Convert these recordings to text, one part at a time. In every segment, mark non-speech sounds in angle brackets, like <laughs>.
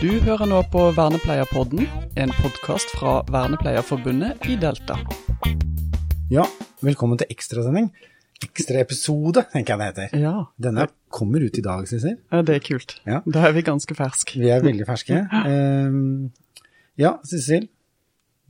Du hører nå på Vernepleierpodden, en podkast fra Vernepleierforbundet i Delta. Ja, velkommen til ekstrasending. Ekstra episode, tenker jeg det heter. Ja, Denne kommer ut i dag, Sissel. ja, det er kult. Ja. Da er vi ganske ferske. Vi er veldig ferske. <laughs> Ehm, ja, Sissel,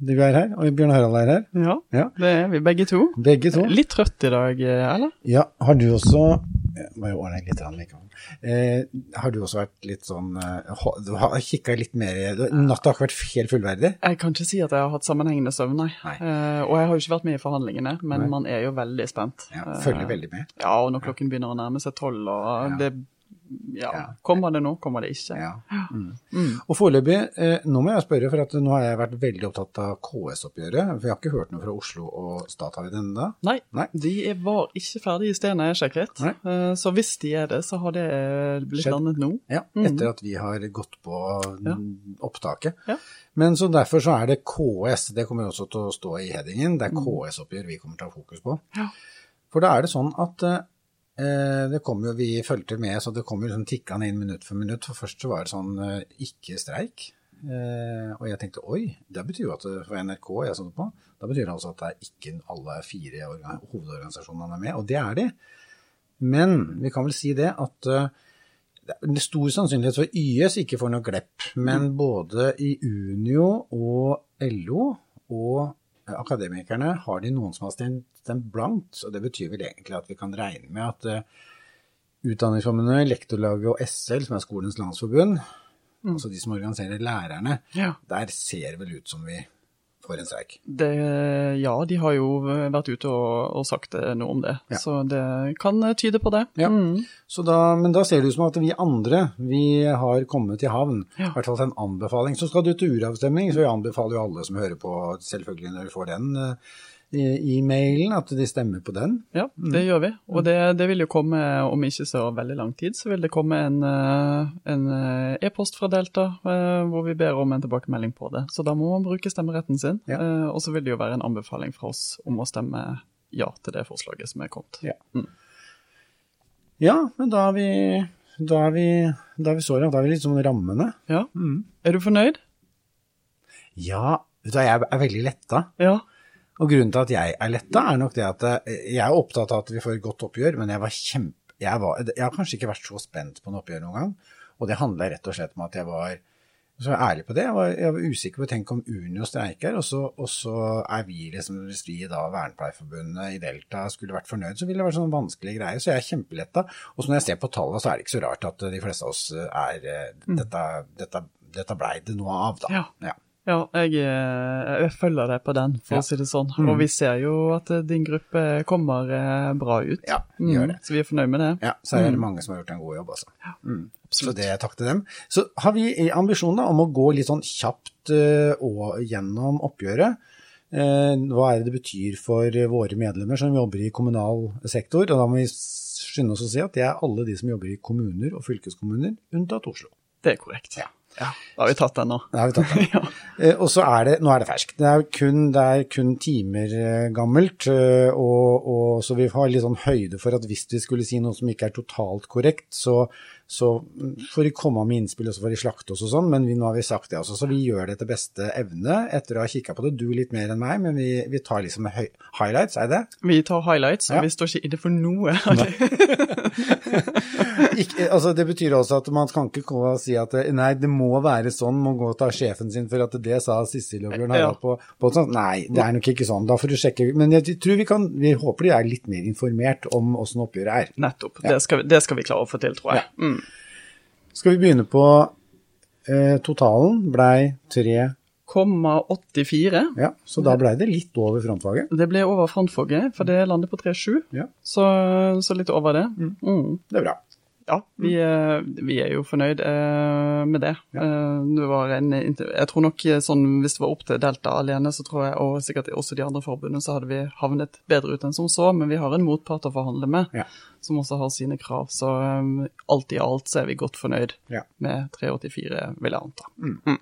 du er her, og Bjørn Harald er her. Ja, Ja, det er vi begge to. begge to. Litt trøtt i dag, eller? Ja, har du også jeg jo ordne litt likevel. Eh, har du også vært litt sånn eh, Du har kikka litt mer Natta har ikke vært helt fullverdig? Jeg kan ikke si at jeg har hatt sammenhengende søvn, nei. Nei. Eh, og jeg har jo ikke vært med i forhandlingene, men Nei. man er jo veldig spent. Ja, Eh, følger veldig med. Ja, og når klokken begynner å nærme seg tolv, og Ja. det ja, Ja. kommer det nå, kommer det ikke. Ja. Mm. Mm. Og foreløpig, eh, nå må jeg spørre, for at nå har jeg vært veldig opptatt av KS-oppgjøret. For jeg har ikke hørt noe fra Oslo og Statoil ennå. Nei, Nei. de er- var ikke ferdige i stedet jeg sjekket. Eh, Så hvis de er det, så har det blitt Skjedd. landet nå. Ja, Mhm. etter at vi har gått på Ja. mm, opptaket. Ja. Men så derfor så er det KS, det kommer også til å stå i headingen, det er KS-oppgjør vi kommer til å ha fokus på. Ja. For da er det sånn at eh, det kom jo, vi fulgte med, så det kom jo liksom tikkende inn minutt for minutt. For først så var det sånn eh, ikke streik. Eh, og jeg tenkte oi, det betyr jo at for NRK jeg så det på, da betyr det altså at det er ikke alle fire hovedorganisasjonene er med, og det er de. Men vi kan vel si det at eh, det er stor sannsynlighet for YS ikke får noe glepp, men både i Unio og LO og eh, Akademikerne har de noen som har stemt, blankt, og det betyr vel egentlig at vi kan regne med at eh, Utdanningsforbundet, Lektorlaget og SL, som er Skolens landsforbund, altså de som organiserer lærerne, Ja. der ser vel ut som vi får en streik. Det, ja, de har jo vært ute og, og sagt eh, noe om det, Ja. så det kan tyde på det. Ja. Mm. Så da, men da ser det ut som at vi andre, vi har kommet i havn. Ja. Hvert fall til en anbefaling. Så skal du til uravstemning, så jeg anbefaler jo alle som hører på, selvfølgelig når du får den eh, i, i mailen, at de stemmer på den. Ja, Mm. det gjør vi. Og det, det vil jo komme, om ikke så veldig lang tid, så vil det komme en, eh, en eh, e-post fra Delta eh, hvor vi ber om en tilbakemelding på det. Så da må man bruke stemmeretten sin. Ja. Og så vil det jo være en anbefaling fra oss om å stemme ja til det forslaget som er kommet. Ja. Mm. Ja, men da er vi, da er vi, da er vi så langt. Da er vi litt sånn rammene. Ja. Mm. Er du fornøyd? Ja, vet du jeg er veldig letta. Ja. Og grunnen til at jeg er letta, er nok det at eh, jeg er opptatt av at vi får et godt oppgjør, men jeg var kjempe... Jeg, var, jeg har kanskje ikke vært så spent på en oppgjør noen gang, og det handla rett og slett om at jeg var så ærlig på det. Jeg var, jeg var usikker på å tenke om Unio streiker, og så, og så er vi liksom, hvis vi da, Vernepleierforbundet i Delta, skulle vært fornøyd, så ville det vært sånn vanskelig greie. Så jeg er kjempeletta. Og så når jeg ser på tallene, så er det ikke så rart at de fleste av oss er eh, Dette, dette, dette blei det noe av, da. Ja. Ja, jeg, eh, jeg følger deg på den, for Ja. å si det sånn. Mm. Og vi ser jo at eh, din gruppe kommer eh, bra ut. Ja, vi gjør det. Mm, Så vi er fornøyd med det. Ja, så er det Mm. mange som har gjort en god jobb, altså. Mm. Så det takk til dem. Så har vi ambisjoner om å gå litt sånn kjapt uh, og gjennom oppgjøret. Uh, hva er det det betyr for våre medlemmer som jobber i kommunal sektor? Og da må vi skynde oss å si at det er alle de som jobber i kommuner og fylkeskommuner, unntatt Oslo. Det er korrekt. Ja. Ja, Da har vi tatt den nå. Da har vi tatt av. <laughs> Eh, Og så er det, nå er det ferskt. Det er kun, det er kun timer eh, gammelt, eh, og, og så vi har litt sånn høyde for at hvis vi skulle si noe som ikke er totalt korrekt, så, så får de komme med innspill, og så får de slakte oss og sånn, men vi, nå har vi sagt det også, så vi gjør det etter beste evne etter å ha kikket på det. Du litt mer enn meg, men vi, vi tar liksom highlights, er det? Vi tar highlights, og Ja. vi står ikke inne for noe. <laughs> Ikke, altså det betyr også at man kan ikke gå og si at nei, det må være sånn, må gå og ta sjefen sin for at det sa Sissel og Bjørn Harald Ja. på, på sånn. Nei, det er nok ikke sånn. Da får du sjekke. Men jeg tror vi kan, vi håper de er litt mer informert om åssen oppgjøret er. Nettopp. Det, skal, vi- det skal vi klare å få til, tror jeg. Mm. Skal vi begynne på eh, totalen blei 3,84. ja, så da blei det litt over frontfaget. Det ble over frontfaget, for det lander på 3,7. Ja, Så, så litt over det. Mm. det er bra. Ja, vi, er- vi er jo fornøyd eh, med det. Eh, det var en, jeg tror nok eh, sånn, hvis det var opp til Delta alene, så tror jeg, og sikkert også de andre forbundene, så hadde vi havnet bedre ut enn som så, men vi har en motpart å forhandle med, Ja. som også har sine krav. Så eh, alt i alt så er vi godt fornøyd Ja. med 384, vil jeg anta.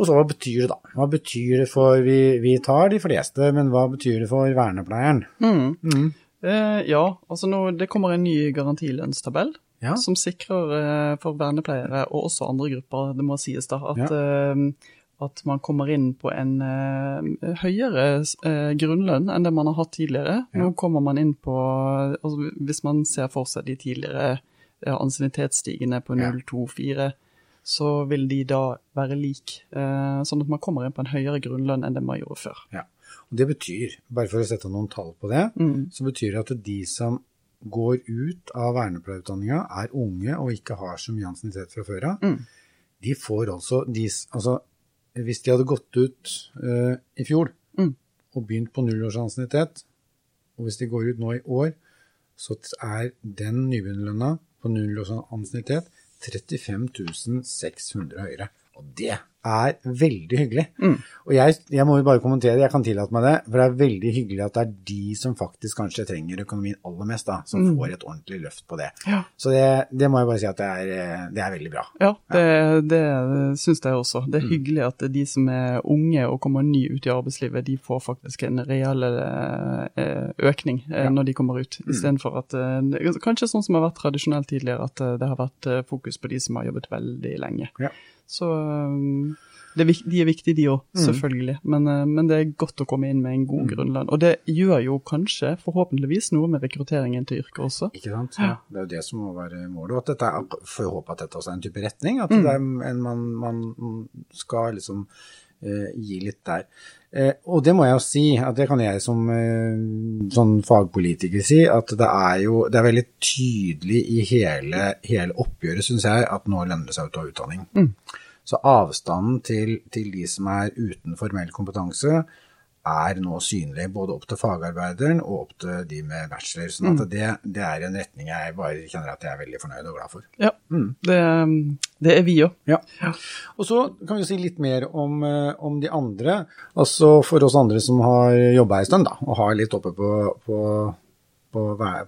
Og så hva betyr det da? Hva betyr det for, vi, vi tar de fleste, men hva betyr det for vernepleieren? Mm. Eh, ja, altså nå, det kommer en ny garantilønnstabell Ja. som sikrer eh, for vernepleiere og også andre grupper, det må sies da, at, Ja. eh, at man kommer inn på en eh, høyere eh, grunnlønn enn det man har hatt tidligere. Ja. Nå kommer man inn på altså, Hvis man ser for seg de tidligere eh, ansiennitetsstigene på Ja. 0, 2, 4, så vil de da være lik. Eh, sånn at man kommer inn på en høyere grunnlønn enn det man gjorde før. Ja. Det betyr, bare for å sette noen tall på det, Mm. så betyr det at de som går ut av vernepleierutdanninga, er unge og ikke har så mye ansiennitet fra før av, Mm. de får altså, de, altså Hvis de hadde gått ut uh, i fjor Mm. og begynt på nullårsansiennitet, og hvis de går ut nå i år, så er den nybegynnerlønna på nullårsansiennitet års 35 600 høyere. Og det er veldig hyggelig. Mm. Og jeg, jeg må jo bare kommentere det, jeg kan tillate meg det, for det er veldig hyggelig at det er de som faktisk kanskje trenger økonomien aller mest, da, som Mm. får et ordentlig løft på det. Ja. Så det, det må jeg bare si at det er, eh, det er veldig bra. Ja, det, det syns jeg også. Det er Mm. hyggelig at de som er unge og kommer ny ut i arbeidslivet, de får faktisk en reell eh, økning eh, Ja. når de kommer ut, istedenfor at Kanskje sånn som har vært tradisjonelt tidligere, at det har vært fokus på de som har jobbet veldig lenge. Ja. Så det de er viktige, de òg, Mm. selvfølgelig. Men, eh, men det er godt å komme inn med en god grunnlønn. Og det gjør jo kanskje, forhåpentligvis, noe med rekrutteringen til yrket også. Ikke sant? Ja. Det er jo det som må være målet. Og at dette er, får jeg håpe at dette også er en type retning. At Mm. det er en man, man skal liksom eh, gi litt der. Eh, og det må jeg jo si, at det kan jeg som eh, sånn fagpolitiker si, at det er jo det er veldig tydelig i hele, hele oppgjøret, syns jeg, at nå lønner det seg å ta utdanning. Mm. Så avstanden til, til de som er uten formell kompetanse, er nå synlig både opp til fagarbeideren og opp til de med bachelor. sånn at det, det er en retning jeg bare kjenner at jeg er veldig fornøyd og glad for. Ja, Mm. det, det er vi òg. Ja. Og så kan vi si litt mer om, eh, om de andre. Altså for oss andre som har jobba ei stund da, og har litt oppe på, på, på,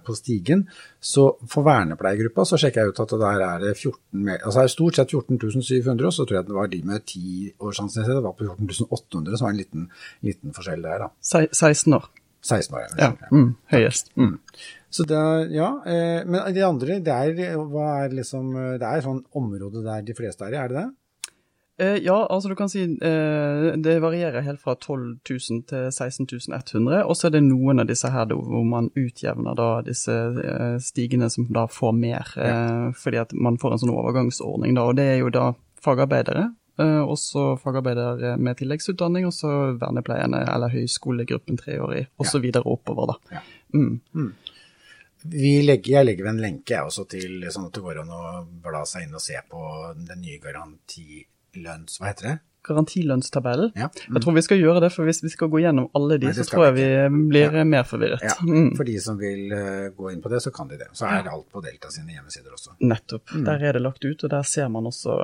på stigen. Så for vernepleiergruppa så sjekka jeg ut at det der er det 14 altså det er stort sett 14 700, og så tror jeg det var de med 10 års ansiennitet, det var på 14 800, så var det en liten, liten forskjell der, da. 16 år. 16 år, Ja, mm, høyest. Mm. Så det, er- ja, eh, men de andre, det er, hva er liksom, det er sånn område der de fleste er i, er det det? Eh, ja, altså du kan si eh, det varierer helt fra 12 000 til 16 100, og så er det noen av disse her hvor man utjevner da disse eh, stigene som da får mer, eh, fordi at man får en sånn overgangsordning da, og det er jo da fagarbeidere, også fagarbeidere med tilleggsutdanning, og så vernepleierne eller høyskolegruppen treårig, og så videre oppover da. Ja. Mm. Vi legger, jeg legger ved en lenke jeg også til, sånn at det går an å bla seg inn og se på den nye garantilønns... Hva heter det? Garantilønnstabellen. Ja. Jeg tror vi skal gjøre det, for hvis vi skal gå gjennom alle de, Nei, så tror jeg vi blir blir mer forvirret. ja. Mm. For de som vil eh, gå inn på det, så kan de det. Så er alt på Delta sine hjemmesider også. Nettopp. Mm. Der er det lagt ut, og der ser man også,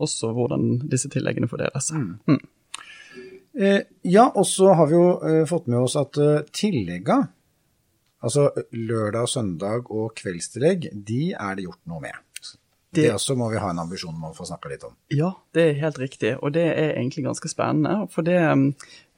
også hvordan disse tilleggene fordeles. Mm. Eh, ja, og så har vi jo eh, fått med oss at eh, tillegga, altså lørdag, søndag og kveldstillegg, de er det gjort noe med. Det, Det- også må vi ha en ambisjon om å få snakka litt om. Ja, det er helt riktig, og det er egentlig ganske spennende. For det,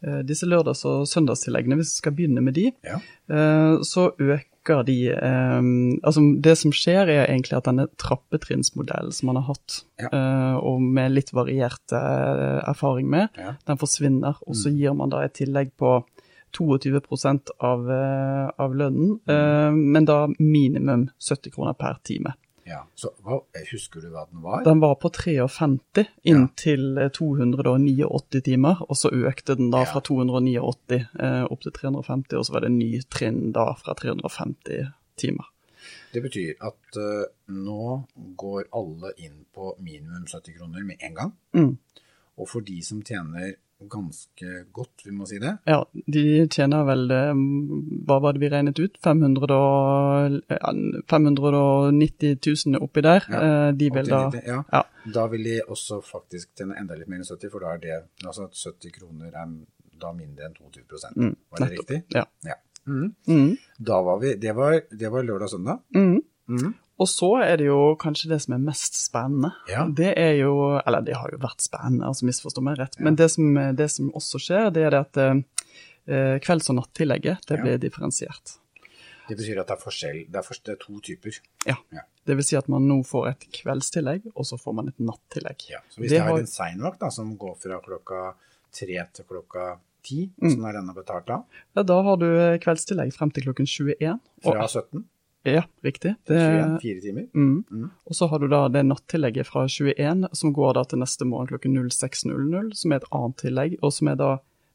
eh, disse lørdags- og søndagstilleggene, hvis vi skal begynne med de, Ja. eh, så øker de eh, Altså, det som skjer, er egentlig at denne trappetrinnsmodellen som man har hatt, Ja. og med litt variert erfaring med, Ja. den forsvinner. Og så gir man da et tillegg på 22 av, av lønnen, eh, men da minimum 70 kroner per time. Ja. Så hva, husker du hva den var? Den var på 53 inntil ja. 289 timer, og så økte den da Ja. fra 289 eh, opp til 350, og så var det en ny trinn da fra 350 timer. Det betyr at uh, nå går alle inn på minimum 70 kroner med en gang. Mm. Og for de som tjener ganske godt, vi må si det, Ja, de tjener vel det Hva var det vi regnet ut? 500 og, 590 000 oppi der. Ja, Eh, De vil til da ja. ja. da vil de også faktisk tjene enda litt mer enn 70, for da er det altså at 70 kroner er da mindre enn 22 Mm, Var det nettopp. riktig? Ja. Ja. Mm. Mm. Da var vi, det var, det var lørdag og søndag. Mm. Og så er det jo kanskje det som er mest spennende. Ja. Det er jo Eller det har jo vært spennende, altså misforstå meg rett. Men det som, det som også skjer, det er det at eh, kvelds- og nattillegget det Ja. blir differensiert. Det betyr at det er forskjell, det er, for, det er to typer. Ja. Ja. Det vil si at man nå får et kveldstillegg, og så får man et nattillegg. Ja. Så hvis Det jeg har en seinvakt da, som går fra klokka tre til klokka ti, Mm. hvordan er denne betalt da? Ja, da har du eh, kveldstillegg frem til klokken 21. Og, 17 ja, riktig. Det, 21, fire timer? Mm. Mm. Og så har du da det nattillegget fra 21, som går da til neste morgen klokken 06.00, som er et annet tillegg, og som er da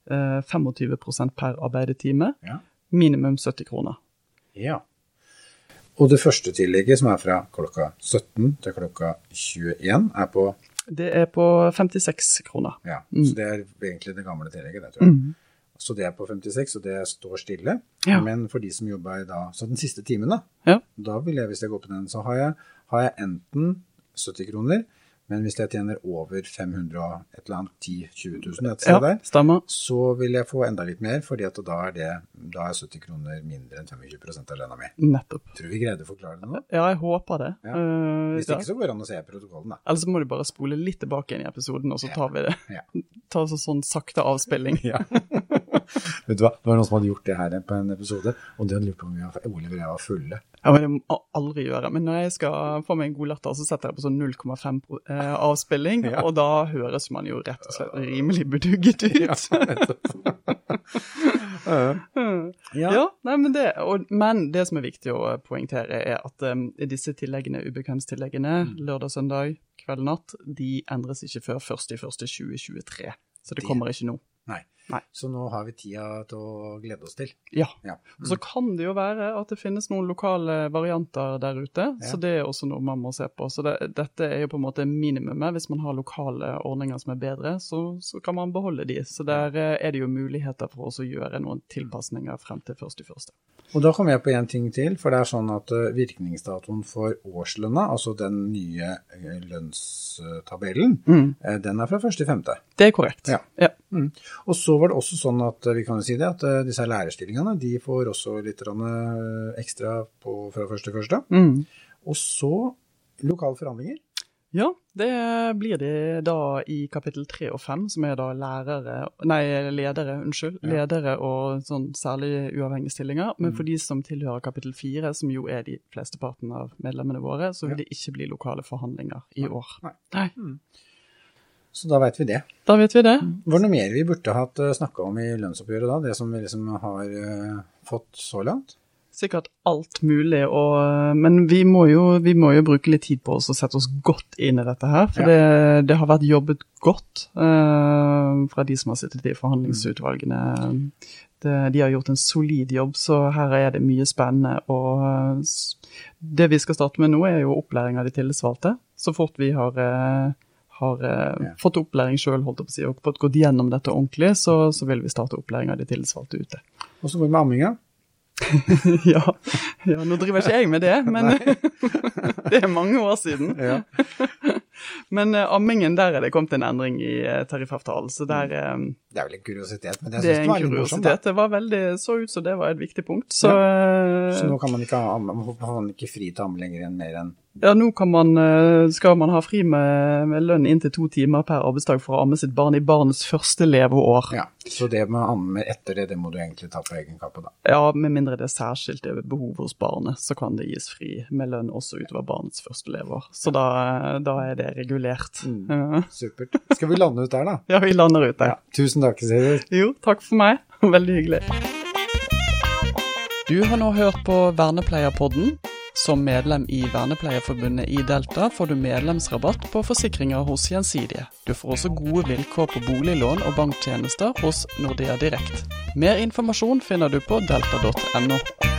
eh, 25 per arbeidetime, Ja. minimum 70 kroner. ja. Og det første tillegget, som er fra klokka 17 til klokka 21, er på Det er på 56 kroner. Ja, Mm. så det er egentlig det gamle tillegget, det tror jeg. Så det er på 56, og det står stille. Ja. Men for de som jobber da, så den siste timen da, Ja. da vil jeg, hvis jeg går på den, så har jeg, har jeg enten 70 kroner, men hvis jeg tjener over 500 og et eller annet 10 20 000 et sted Ja, der, stemmer. så vil jeg få enda litt mer, fordi at da er, det, da er 70 kroner mindre enn 25% av lønna mi. Nettopp. Tror vi greide å forklare det nå? Ja, jeg håper det. Ja. Eh, Hvis ikke så går det an å se protokollen da. så må du bare spole litt tilbake inn i episoden, og så tar vi det. Ja. <laughs> Ta så sånn sakte avspilling. <laughs> Ja. Vet du hva, det var noen som hadde gjort det her på en episode, og de hadde lurt på om vi var, Oliver og jeg var fulle. Ja, men Det må aldri gjøre. Men når jeg skal få meg en god latter, så setter jeg på sånn 0,5 eh, avspilling, Ja. og da høres man jo rett og slett rimelig bedugget ut. Ja, <laughs> nei, men, det, og, men det som er viktig å poengtere, er at um, disse tilleggene, ubekvemstilleggene, lørdag, søndag, kveld, natt, de endres ikke før 1.1.2023. Så det Det- kommer ikke nå. Nei. Nei. Så nå har vi tida til å glede oss til. Ja. Ja. Og så kan det jo være at det finnes noen lokale varianter der ute, Ja. så det er også noe man må se på. Så det, dette er jo på en måte minimumet. Hvis man har lokale ordninger som er bedre, så, så kan man beholde de. Så der eh, er det jo muligheter for oss å gjøre noen tilpasninger frem til 1.1. Og da kommer jeg på en ting til, for det er sånn at eh, virkningsdatoen for årslønna, altså den nye eh, lønnstabellen, Mm. den er fra 1.5. Det er korrekt. Ja. ja. Mm. Og så var det også sånn at eh, vi kan jo si det, at eh, disse lærerstillingene de får også litt eh, ekstra på, fra 1.1. Mm. Og så lokale forhandlinger. Ja, det blir det da i kapittel 3 og 5, som er da lærere Nei, ledere, unnskyld. Ja. Ledere og sånn særlig uavhengige stillinger. Men Mm. for de som tilhører kapittel 4, som jo er de flesteparten av medlemmene våre, så vil Ja. det ikke bli lokale forhandlinger i Nei, år. nei. Nei. Så da veit vi det. Da vet vi det. Var det noe mer vi burde hatt snakka om i lønnsoppgjøret da? Det som vi liksom har eh, fått så langt? Sikkert alt mulig, og, men vi må, jo, vi må jo bruke litt tid på oss og sette oss godt inn i dette her. For Ja. det, det har vært jobbet godt eh, fra de som har sittet i forhandlingsutvalgene. Det, de har gjort en solid jobb, så her er det mye spennende. Og eh, det vi skal starte med nå, er jo opplæring av de tillitsvalgte. Så fort vi har, eh, har eh, fått opplæring sjøl og fått gått gjennom dette ordentlig, så, så vil vi starte opplæring av de tillitsvalgte ute. Og så går det med amminga. <laughs> ja, ja, nå driver ikke jeg med det, men <laughs> det er mange år siden. Ja. <laughs> Men eh, ammingen, der er det kommet en endring i eh, tariffavtalen, så der eh, Det er vel en kuriositet, men jeg Det er syns det var litt morsomt. Det er en kuriositet. Det var veldig, så ut som det var et viktig punkt. Så ja. Så nå kan man ikke ha man ikke fri til amme lenger enn mer enn ja, nå kan man, eh, skal man ha fri med, med lønn inntil to timer per arbeidsdag for å amme sitt barn i barnets første leveår. Ja. Så det med å amme etter det, det må du egentlig ta på egen kappe, da. Ja, med mindre det er særskilte behov hos barnet, så kan det gis fri med lønn også utover barnets første leveår. Så da, da er det regulert. Ja. Supert. Skal vi lande ut der, da? Ja, vi lander ut der. Tusen takk, Sivert. Jo, takk for meg. <laughs> Veldig hyggelig. Du har nå hørt på Vernepleierpodden. Som medlem i Vernepleierforbundet i Delta får du medlemsrabatt på forsikringer hos Gjensidige. Du får også gode vilkår på boliglån og banktjenester hos Nordea Direkt. Mer informasjon finner du på delta.no.